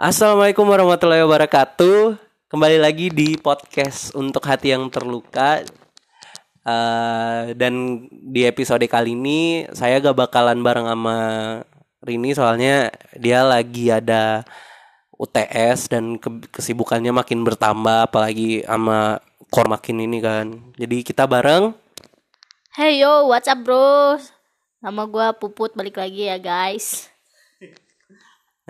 Assalamualaikum warahmatullahi wabarakatuh. Kembali lagi di podcast untuk hati yang terluka. Uh, dan di episode kali ini saya gak bakalan bareng sama Rini soalnya dia lagi ada UTS dan ke kesibukannya makin bertambah apalagi sama kor makin ini kan. Jadi kita bareng. Hey yo, what's up bro? Nama gue Puput balik lagi ya guys.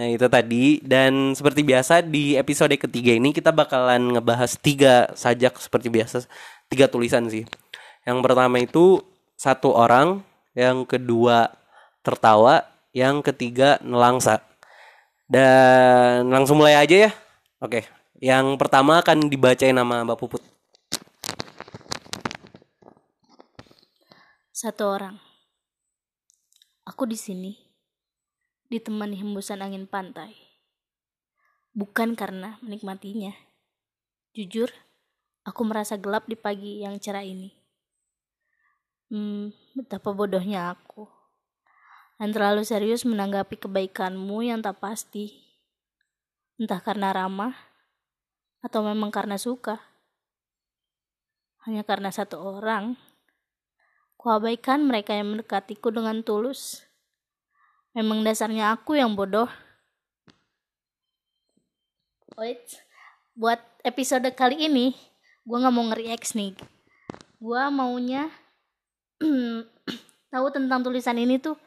Nah itu tadi dan seperti biasa di episode ketiga ini kita bakalan ngebahas tiga sajak seperti biasa tiga tulisan sih. Yang pertama itu satu orang, yang kedua tertawa, yang ketiga nelangsa. Dan langsung mulai aja ya. Oke, yang pertama akan dibacain nama Mbak Puput. Satu orang. Aku di sini ditemani hembusan angin pantai. Bukan karena menikmatinya. Jujur, aku merasa gelap di pagi yang cerah ini. Hmm, betapa bodohnya aku. Dan terlalu serius menanggapi kebaikanmu yang tak pasti. Entah karena ramah, atau memang karena suka. Hanya karena satu orang, kuabaikan mereka yang mendekatiku dengan tulus. Memang dasarnya aku yang bodoh. Wait, buat episode kali ini, gue gak mau nge-react nih. Gue maunya tahu tentang tulisan ini tuh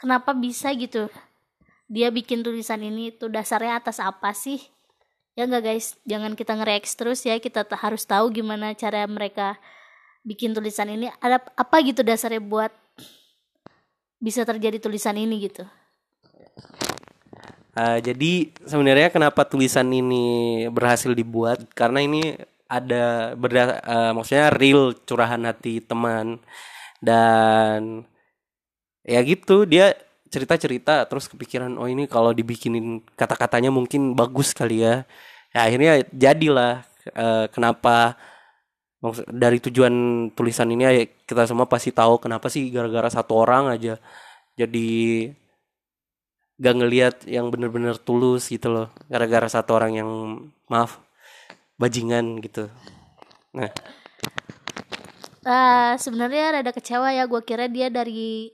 kenapa bisa gitu. Dia bikin tulisan ini tuh dasarnya atas apa sih? Ya enggak guys? Jangan kita nge terus ya. Kita harus tahu gimana cara mereka bikin tulisan ini. Ada apa gitu dasarnya buat bisa terjadi tulisan ini gitu? Uh, jadi sebenarnya kenapa tulisan ini berhasil dibuat? Karena ini ada berda uh, maksudnya real curahan hati teman. Dan ya gitu dia cerita-cerita terus kepikiran oh ini kalau dibikinin kata-katanya mungkin bagus kali ya, ya akhirnya jadilah uh, kenapa dari tujuan tulisan ini ya kita semua pasti tahu kenapa sih gara-gara satu orang aja jadi gak ngelihat yang bener-bener tulus gitu loh. Gara-gara satu orang yang maaf bajingan gitu. Nah. Uh, sebenarnya rada kecewa ya gue kira dia dari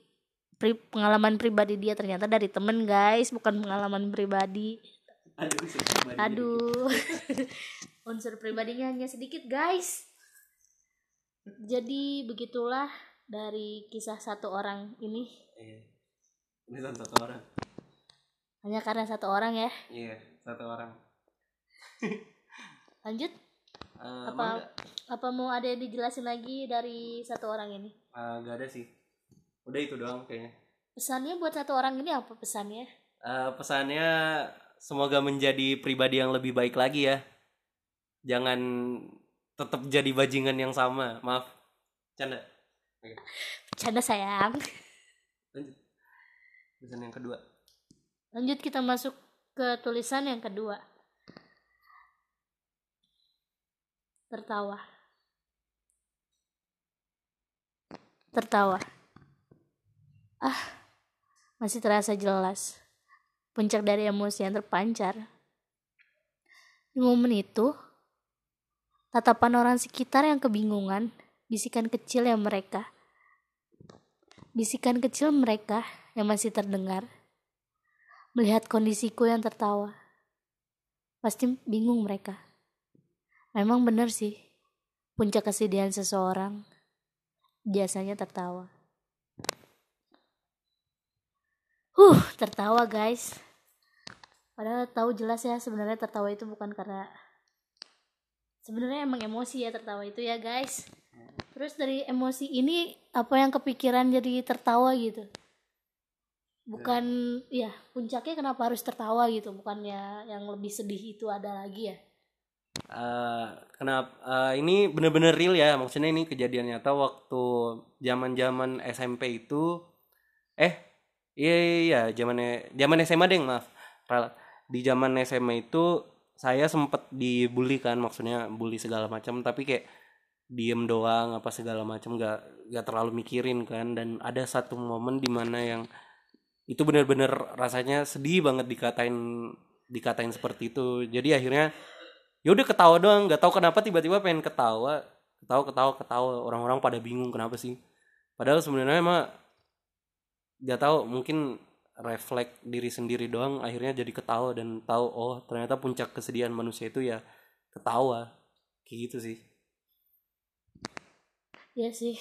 pri pengalaman pribadi dia. Ternyata dari temen guys bukan pengalaman pribadi. Aduh, aduh. unsur pribadinya hanya sedikit guys jadi begitulah dari kisah satu orang ini. Iya. ini satu orang. Hanya karena satu orang ya? Iya satu orang. Lanjut. Uh, apa apa mau ada yang dijelasin lagi dari satu orang ini? Uh, gak ada sih. Udah itu doang kayaknya. Pesannya buat satu orang ini apa pesannya? Uh, pesannya semoga menjadi pribadi yang lebih baik lagi ya. Jangan tetap jadi bajingan yang sama. Maaf. Canda. Okay. canda sayang. Lanjut. Pesan yang kedua. Lanjut kita masuk ke tulisan yang kedua. Tertawa. Tertawa. Ah masih terasa jelas. Puncak dari emosi yang terpancar. Di momen itu tatapan orang sekitar yang kebingungan bisikan kecil yang mereka bisikan kecil mereka yang masih terdengar melihat kondisiku yang tertawa pasti bingung mereka Memang benar sih, puncak kesedihan seseorang biasanya tertawa. Huh, tertawa guys. Padahal tahu jelas ya sebenarnya tertawa itu bukan karena sebenarnya emang emosi ya tertawa itu ya guys. Terus dari emosi ini apa yang kepikiran jadi tertawa gitu? Bukan ya puncaknya kenapa harus tertawa gitu? Bukannya yang lebih sedih itu ada lagi ya? uh, kenapa uh, ini bener-bener real ya maksudnya ini kejadian nyata waktu zaman zaman SMP itu eh iya iya, iya zaman zaman SMA deh maaf di zaman SMA itu saya sempet dibully kan maksudnya bully segala macam tapi kayak diem doang apa segala macam gak gak terlalu mikirin kan. Dan ada satu momen di mana yang itu bener-bener rasanya sedih banget dikatain dikatain seperti itu. Jadi akhirnya ya udah ketawa doang nggak tahu kenapa tiba-tiba pengen ketawa ketawa ketawa ketawa. Orang-orang pada bingung kenapa sih. Padahal sebenarnya mah nggak tahu mungkin refleks diri sendiri doang akhirnya jadi ketawa dan tahu oh ternyata puncak kesedihan manusia itu ya ketawa. Kayak gitu sih. Ya sih.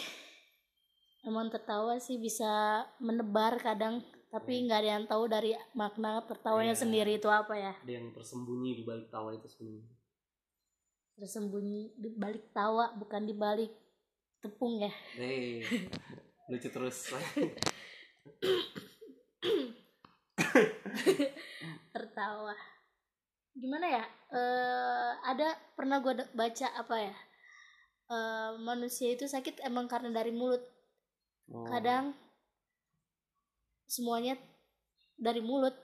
Emang tertawa sih bisa menebar kadang tapi nggak ada yang tahu dari makna tertawanya Iya. sendiri itu apa ya. Ada yang tersembunyi di balik tawa itu sebenarnya. Tersembunyi di balik tawa bukan di balik tepung ya. Hei, lucu terus tertawa. Gimana ya? Eh ada pernah gue baca apa ya? Eh manusia itu sakit emang karena dari mulut. Oh. kadang semuanya dari mulut.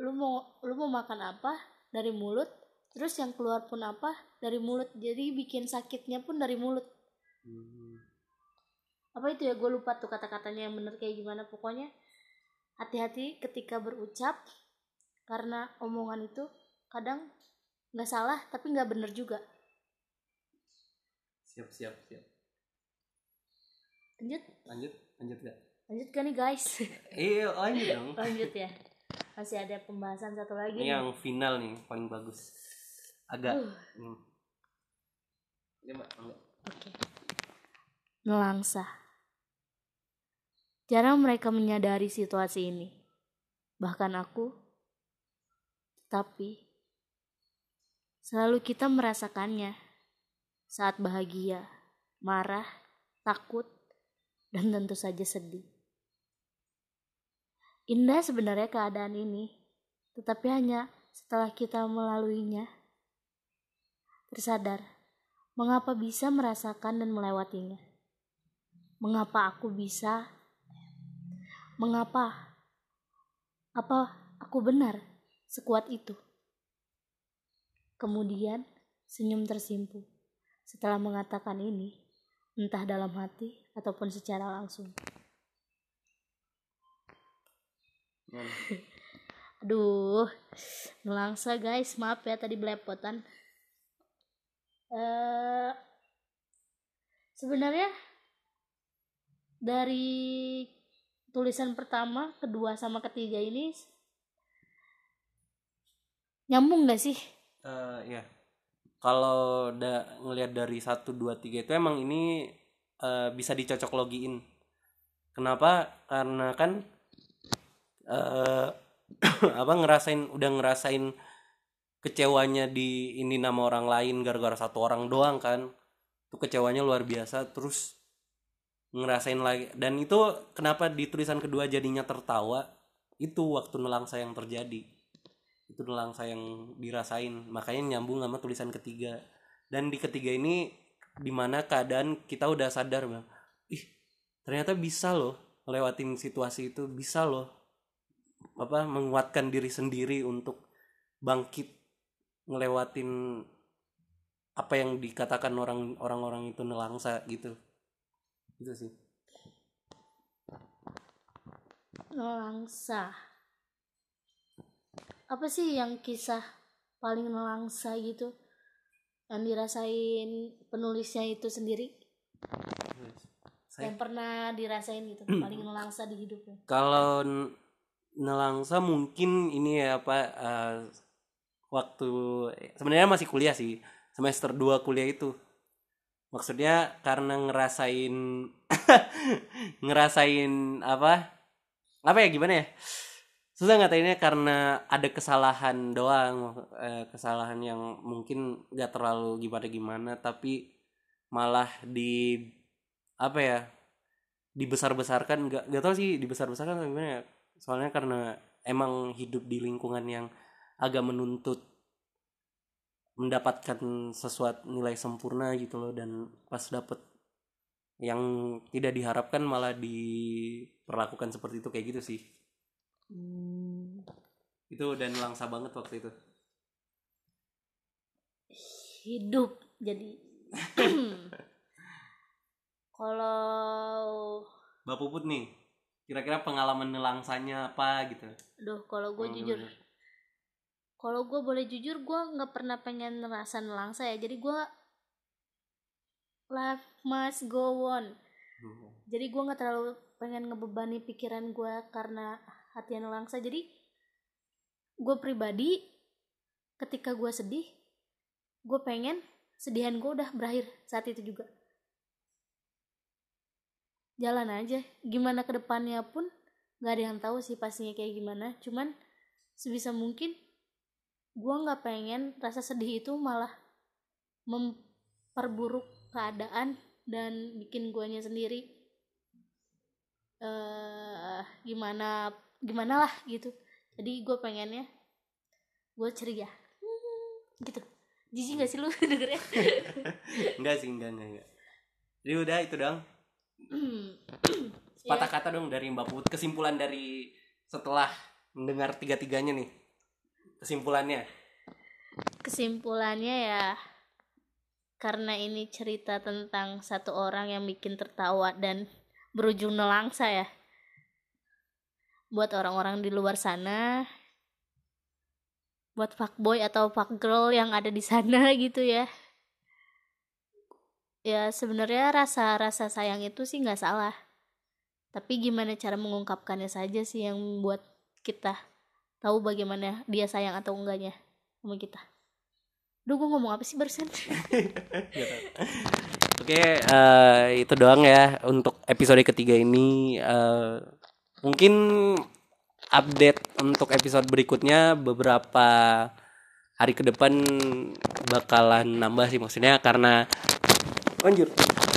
Lu mau lu mau makan apa dari mulut terus yang keluar pun apa dari mulut. Jadi bikin sakitnya pun dari mulut. Hmm. apa itu ya? Gue lupa tuh kata-katanya yang bener kayak gimana. Pokoknya hati-hati ketika berucap karena omongan itu kadang nggak salah tapi nggak bener juga. Siap siap siap. Lanjut? Lanjut lanjut gak lanjut kan nih guys? Iya lanjut dong. Lanjut ya. Masih ada pembahasan satu lagi ini nih. yang final nih paling bagus. Agak Uh, hmm. Ini, Mbak, enggak. Oke. Jarang mereka menyadari situasi ini. Bahkan aku. Tapi selalu kita merasakannya saat bahagia, marah, takut, dan tentu saja sedih. Indah sebenarnya keadaan ini, tetapi hanya setelah kita melaluinya, tersadar mengapa bisa merasakan dan melewatinya. Mengapa aku bisa? Mengapa? Apa aku benar sekuat itu? Kemudian senyum tersimpu setelah mengatakan ini, entah dalam hati ataupun secara langsung. Aduh, nelangsa guys, maaf ya tadi belepotan. Eh, sebenarnya dari tulisan pertama, kedua sama ketiga ini nyambung gak sih? Eh, ya kalau udah ngelihat dari satu dua tiga itu emang ini eh, bisa dicocok logiin kenapa? Karena kan eh apa ngerasain udah ngerasain kecewanya di ini nama orang lain gara-gara satu orang doang kan. Itu kecewanya luar biasa. Terus ngerasain lagi. Dan itu kenapa di tulisan kedua jadinya tertawa? Itu waktu nelangsa yang terjadi. Itu nelangsa yang dirasain. Makanya nyambung sama tulisan ketiga. Dan di ketiga ini di mana keadaan kita udah sadar bang. Ih ternyata bisa loh lewatin situasi itu. Bisa loh apa menguatkan diri sendiri untuk bangkit ngelewatin apa yang dikatakan orang orang-orang itu nelangsa gitu gitu sih Nelangsa. Apa sih yang kisah paling nelangsa gitu? Yang dirasain penulisnya itu sendiri? saya Yang pernah dirasain gitu, paling nelangsa di hidupnya. kalau nelangsa mungkin ini ya apa eh, waktu sebenarnya masih kuliah sih semester 2 kuliah itu maksudnya karena ngerasain ngerasain apa? Apa ya gimana ya? Susah ngatainnya karena ada kesalahan doang eh, kesalahan yang mungkin gak terlalu gimana gimana tapi malah di apa ya dibesar-besarkan. Nggak nggak tahu sih dibesar-besarkan atau gimana ya. Soalnya karena emang hidup di lingkungan yang agak menuntut mendapatkan sesuatu nilai sempurna gitu loh dan pas dapet yang tidak diharapkan malah diperlakukan seperti itu kayak gitu sih. Hmm, itu dan langsa banget waktu itu. Hidup jadi. Kalau Mbak Puput nih kira-kira pengalaman nelangsanya apa gitu? Aduh kalau gue jujur gimana? Kalau gue boleh jujur gue nggak pernah pengen ngerasa nelangsa ya. Jadi gue life must go on. Jadi gue nggak terlalu pengen ngebebani pikiran gue karena hati yang nelangsa. Jadi gue pribadi ketika gue sedih gue pengen sedihan gue udah berakhir saat itu juga. Jalan aja. Gimana ke depannya pun nggak ada yang tahu sih pastinya kayak gimana. Cuman sebisa mungkin gue nggak pengen rasa sedih itu malah memperburuk keadaan dan bikin guanya sendiri. Eh gimana gimana lah gitu. Jadi gue pengennya gue ceria. Gitu. Jijik gak sih lu dengernya? Enggak sih enggak enggak, enggak. jadi udah itu dong patah kata dong dari Mbak Put. Kesimpulan dari setelah mendengar tiga-tiganya nih kesimpulannya? Kesimpulannya ya karena ini cerita tentang satu orang yang bikin tertawa dan berujung nelangsa ya. Buat orang-orang di luar sana buat fuckboy atau fuckgirl yang ada di sana gitu ya. Ya sebenarnya rasa rasa sayang itu sih nggak salah. Tapi gimana cara mengungkapkannya saja sih yang membuat kita tahu bagaimana dia sayang atau enggaknya sama kita. Duh gue ngomong apa sih barusan? Oke, eh, itu doang ya untuk episode ketiga ini. eh, mungkin update untuk episode berikutnya beberapa hari ke depan bakalan nambah sih maksudnya karena anjir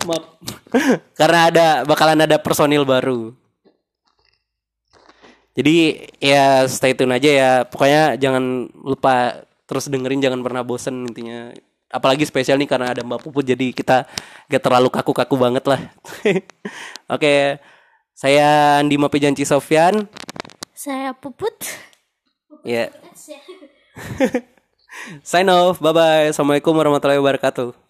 maaf. karena ada bakalan ada personil baru jadi ya stay tune aja ya. Pokoknya jangan lupa terus dengerin jangan pernah bosen intinya. Apalagi spesial nih karena ada Mbak Puput jadi kita gak terlalu kaku-kaku banget lah. Oke saya Andi Mapijanci Sofyan saya puput. Ya. Sign off. Bye bye assalamualaikum warahmatullahi wabarakatuh